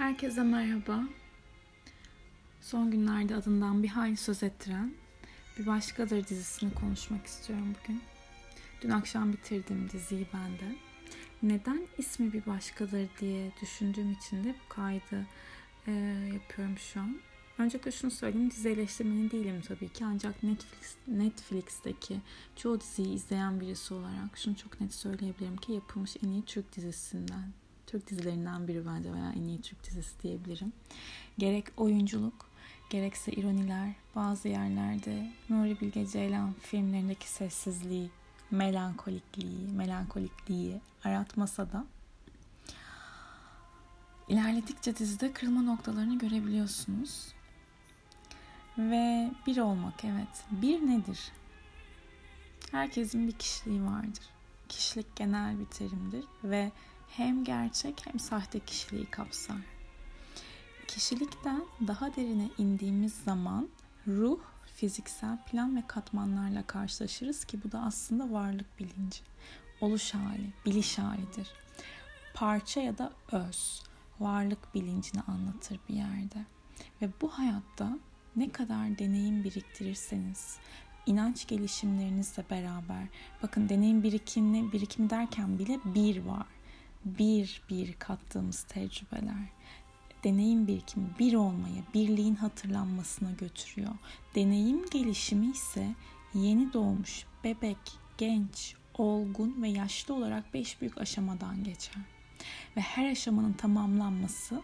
Herkese merhaba. Son günlerde adından bir hayli söz ettiren Bir Başkadır dizisini konuşmak istiyorum bugün. Dün akşam bitirdim diziyi ben de. Neden ismi bir başkadır diye düşündüğüm için de bu kaydı e, yapıyorum şu an. Öncelikle şunu söyleyeyim, dizi eleştirmeni değilim tabii ki ancak Netflix Netflix'teki çoğu diziyi izleyen birisi olarak şunu çok net söyleyebilirim ki yapılmış en iyi Türk dizisinden Türk dizilerinden biri bence veya en iyi Türk dizisi diyebilirim. Gerek oyunculuk, gerekse ironiler, bazı yerlerde Nuri Bilge Ceylan filmlerindeki sessizliği, melankolikliği, melankolikliği aratmasa da ilerledikçe dizide kırılma noktalarını görebiliyorsunuz. Ve bir olmak evet. Bir nedir? Herkesin bir kişiliği vardır. Kişilik genel bir terimdir ve hem gerçek hem sahte kişiliği kapsar. Kişilikten daha derine indiğimiz zaman ruh, fiziksel plan ve katmanlarla karşılaşırız ki bu da aslında varlık bilinci, oluş hali, biliş halidir. Parça ya da öz, varlık bilincini anlatır bir yerde. Ve bu hayatta ne kadar deneyim biriktirirseniz, inanç gelişimlerinizle beraber, bakın deneyim birikimi, birikimi derken bile bir var bir bir kattığımız tecrübeler deneyim birikimi bir olmaya, birliğin hatırlanmasına götürüyor. Deneyim gelişimi ise yeni doğmuş, bebek, genç, olgun ve yaşlı olarak beş büyük aşamadan geçer. Ve her aşamanın tamamlanması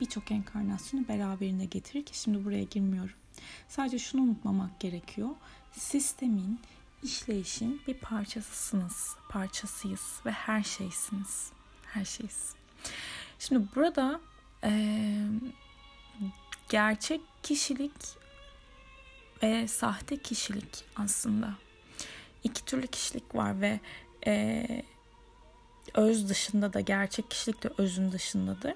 birçok enkarnasyonu beraberinde getirir ki şimdi buraya girmiyorum. Sadece şunu unutmamak gerekiyor. Sistemin, işleyişin bir parçasısınız, parçasıyız ve her şeysiniz her şeyiz. Şimdi burada e, gerçek kişilik ve sahte kişilik aslında iki türlü kişilik var ve e, öz dışında da gerçek kişilik de özün dışındadır.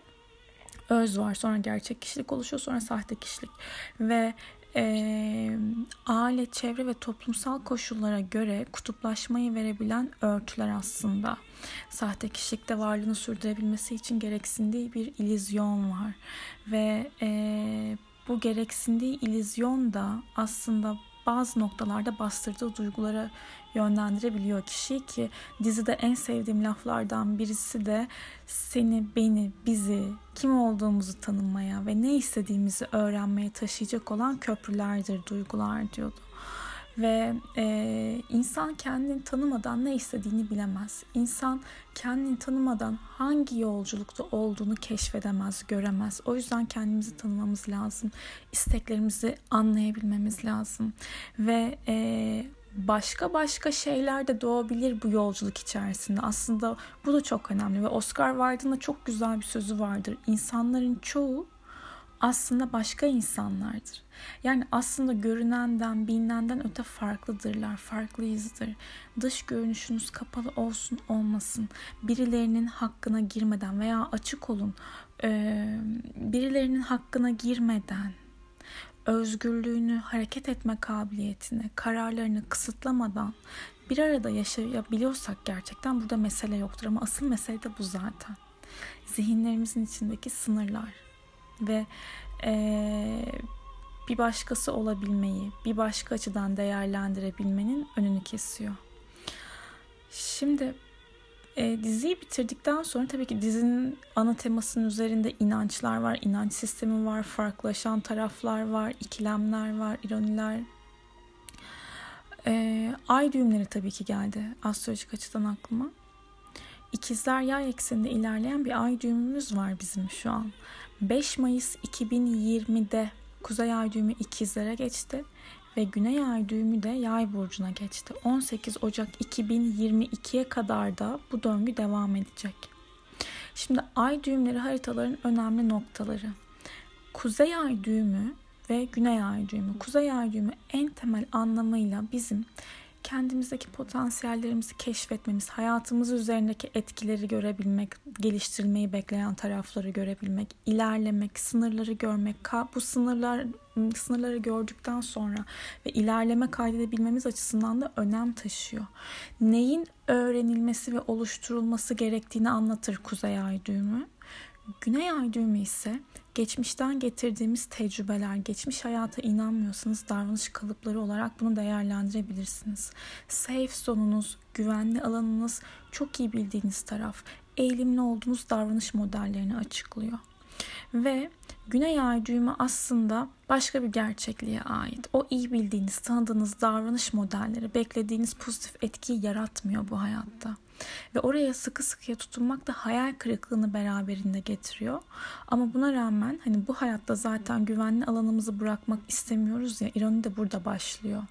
Öz var sonra gerçek kişilik oluşuyor sonra sahte kişilik ve e, aile, çevre ve toplumsal koşullara göre kutuplaşmayı verebilen örtüler aslında. Sahte kişilikte varlığını sürdürebilmesi için gereksindiği bir ilizyon var. Ve e, bu gereksindiği ilizyon da aslında bazı noktalarda bastırdığı duygulara yönlendirebiliyor kişiyi ki dizide en sevdiğim laflardan birisi de seni, beni, bizi, kim olduğumuzu tanımaya ve ne istediğimizi öğrenmeye taşıyacak olan köprülerdir duygular diyordu. Ve e, insan kendini tanımadan ne istediğini bilemez. İnsan kendini tanımadan hangi yolculukta olduğunu keşfedemez, göremez. O yüzden kendimizi tanımamız lazım. İsteklerimizi anlayabilmemiz lazım. Ve e, başka başka şeyler de doğabilir bu yolculuk içerisinde. Aslında bu da çok önemli ve Oscar Wilde'ın da çok güzel bir sözü vardır. İnsanların çoğu aslında başka insanlardır. Yani aslında görünenden, bilinenden öte farklıdırlar, farklıyızdır. Dış görünüşünüz kapalı olsun olmasın, birilerinin hakkına girmeden veya açık olun, birilerinin hakkına girmeden, özgürlüğünü, hareket etme kabiliyetini, kararlarını kısıtlamadan bir arada yaşayabiliyorsak gerçekten burada mesele yoktur ama asıl mesele de bu zaten. Zihinlerimizin içindeki sınırlar ve ee, bir başkası olabilmeyi, bir başka açıdan değerlendirebilmenin önünü kesiyor. Şimdi e, diziyi bitirdikten sonra tabii ki dizinin ana temasının üzerinde inançlar var, inanç sistemi var, farklılaşan taraflar var, ikilemler var, ironiler. E, ay düğümleri tabii ki geldi astrolojik açıdan aklıma. İkizler yay ekseninde ilerleyen bir ay düğümümüz var bizim şu an. 5 Mayıs 2020'de Kuzey Ay düğümü ikizlere geçti ve Güney Ay düğümü de Yay burcuna geçti. 18 Ocak 2022'ye kadar da bu döngü devam edecek. Şimdi ay düğümleri haritaların önemli noktaları. Kuzey ay düğümü ve güney ay düğümü. Kuzey ay düğümü en temel anlamıyla bizim kendimizdeki potansiyellerimizi keşfetmemiz, hayatımız üzerindeki etkileri görebilmek, geliştirmeyi bekleyen tarafları görebilmek, ilerlemek, sınırları görmek, bu sınırlar sınırları gördükten sonra ve ilerleme kaydedebilmemiz açısından da önem taşıyor. Neyin öğrenilmesi ve oluşturulması gerektiğini anlatır Kuzey Ay düğümü. Güney ay düğümü ise geçmişten getirdiğimiz tecrübeler, geçmiş hayata inanmıyorsanız davranış kalıpları olarak bunu değerlendirebilirsiniz. Safe zonunuz, güvenli alanınız, çok iyi bildiğiniz taraf, eğilimli olduğunuz davranış modellerini açıklıyor. Ve Güney ay düğümü aslında başka bir gerçekliğe ait. O iyi bildiğiniz, tanıdığınız davranış modelleri beklediğiniz pozitif etkiyi yaratmıyor bu hayatta. Ve oraya sıkı sıkıya tutunmak da hayal kırıklığını beraberinde getiriyor. Ama buna rağmen hani bu hayatta zaten güvenli alanımızı bırakmak istemiyoruz ya ironi de burada başlıyor.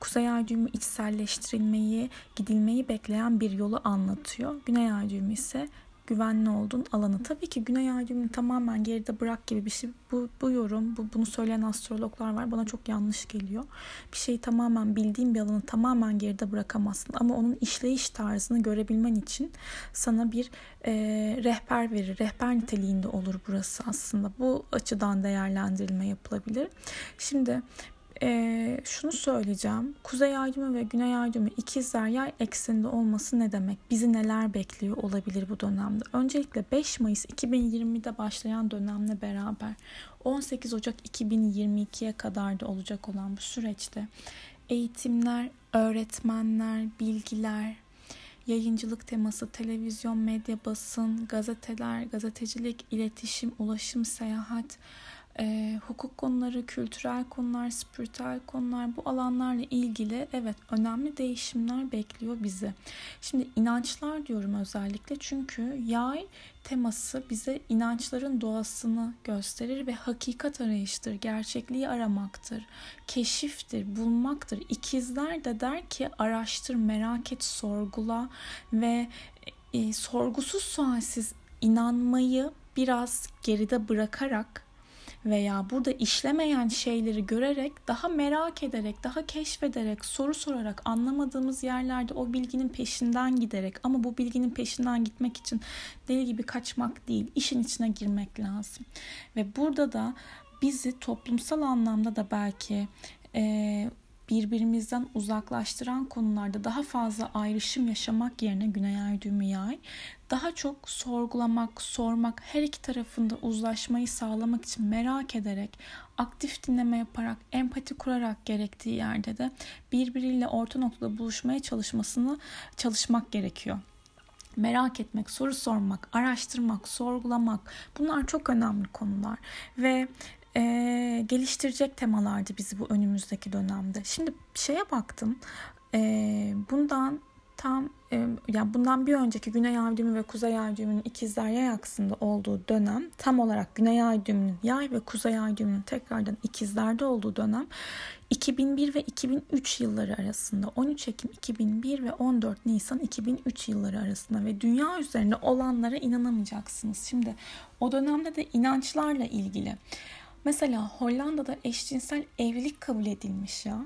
Kuzey ay düğümü içselleştirilmeyi, gidilmeyi bekleyen bir yolu anlatıyor. Güney ay düğümü ise güvenli olduğun alanı. Tabii ki güney ay düğümünü tamamen geride bırak gibi bir şey. Bu, bu yorum, bu, bunu söyleyen astrologlar var. Bana çok yanlış geliyor. Bir şeyi tamamen bildiğin bir alanı tamamen geride bırakamazsın. Ama onun işleyiş tarzını görebilmen için sana bir e, rehber verir. Rehber niteliğinde olur burası aslında. Bu açıdan değerlendirilme yapılabilir. Şimdi e, şunu söyleyeceğim. Kuzey ay ve güney ay düğümü ikizler yay ekseninde olması ne demek? Bizi neler bekliyor olabilir bu dönemde? Öncelikle 5 Mayıs 2020'de başlayan dönemle beraber 18 Ocak 2022'ye kadar da olacak olan bu süreçte eğitimler, öğretmenler, bilgiler, yayıncılık teması, televizyon, medya, basın, gazeteler, gazetecilik, iletişim, ulaşım, seyahat, e, hukuk konuları, kültürel konular, spiritüel konular bu alanlarla ilgili evet önemli değişimler bekliyor bizi. Şimdi inançlar diyorum özellikle çünkü yay teması bize inançların doğasını gösterir ve hakikat arayıştır, gerçekliği aramaktır, keşiftir, bulmaktır. İkizler de der ki araştır, merak et, sorgula ve e, sorgusuz sualsiz inanmayı biraz geride bırakarak veya burada işlemeyen şeyleri görerek, daha merak ederek, daha keşfederek, soru sorarak, anlamadığımız yerlerde o bilginin peşinden giderek ama bu bilginin peşinden gitmek için deli gibi kaçmak değil, işin içine girmek lazım. Ve burada da bizi toplumsal anlamda da belki e, birbirimizden uzaklaştıran konularda daha fazla ayrışım yaşamak yerine Güney Ay düğümü yay daha çok sorgulamak, sormak, her iki tarafında uzlaşmayı sağlamak için merak ederek, aktif dinleme yaparak, empati kurarak gerektiği yerde de birbiriyle orta noktada buluşmaya çalışmasını çalışmak gerekiyor. Merak etmek, soru sormak, araştırmak, sorgulamak bunlar çok önemli konular ve e, geliştirecek temalardı bizi bu önümüzdeki dönemde. Şimdi şeye baktım. E, bundan tam e, yani bundan bir önceki Güney Ay ve Kuzey Ay ikizler yay aksında olduğu dönem tam olarak Güney Ay yay ve Kuzey Ay tekrardan ikizlerde olduğu dönem 2001 ve 2003 yılları arasında 13 Ekim 2001 ve 14 Nisan 2003 yılları arasında ve dünya üzerinde olanlara inanamayacaksınız. Şimdi o dönemde de inançlarla ilgili Mesela Hollanda'da eşcinsel evlilik kabul edilmiş ya.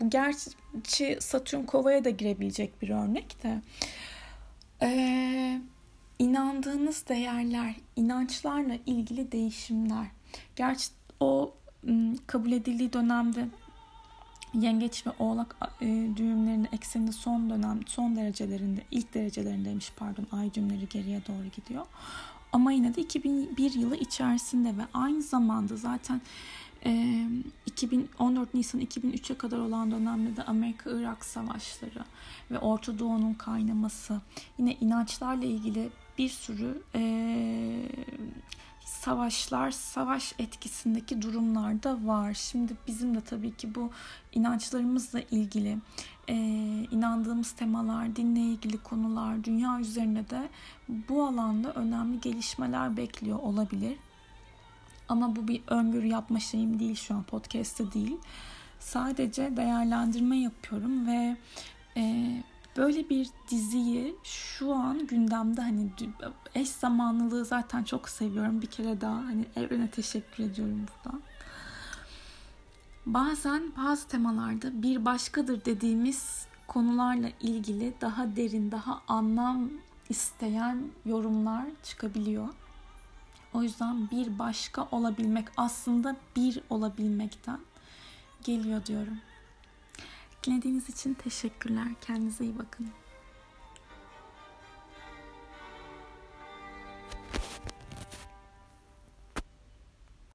Bu gerçi Satürn kovaya da girebilecek bir örnek de. Ee, inandığınız değerler, inançlarla ilgili değişimler. Gerçi o kabul edildiği dönemde Yengeç ve Oğlak e, düğümlerinin ekseninde son dönem, son derecelerinde, ilk derecelerindeymiş pardon, ay düğümleri geriye doğru gidiyor. Ama yine de 2001 yılı içerisinde ve aynı zamanda zaten e, 2014 Nisan 2003'e kadar olan dönemde de Amerika-Irak savaşları ve Orta Doğu'nun kaynaması yine inançlarla ilgili bir sürü e, savaşlar, savaş etkisindeki durumlar da var. Şimdi bizim de tabii ki bu inançlarımızla ilgili e, inandığımız temalar, dinle ilgili konular, dünya üzerine de bu alanda önemli gelişmeler bekliyor olabilir. Ama bu bir öngörü yapma şeyim değil şu an podcast'te değil. Sadece değerlendirme yapıyorum ve e, böyle bir diziyi şu an gündemde hani eş zamanlılığı zaten çok seviyorum. Bir kere daha hani evrene teşekkür ediyorum buradan. Bazen bazı temalarda bir başkadır dediğimiz konularla ilgili daha derin, daha anlam isteyen yorumlar çıkabiliyor. O yüzden bir başka olabilmek aslında bir olabilmekten geliyor diyorum. Dinlediğiniz için teşekkürler. Kendinize iyi bakın.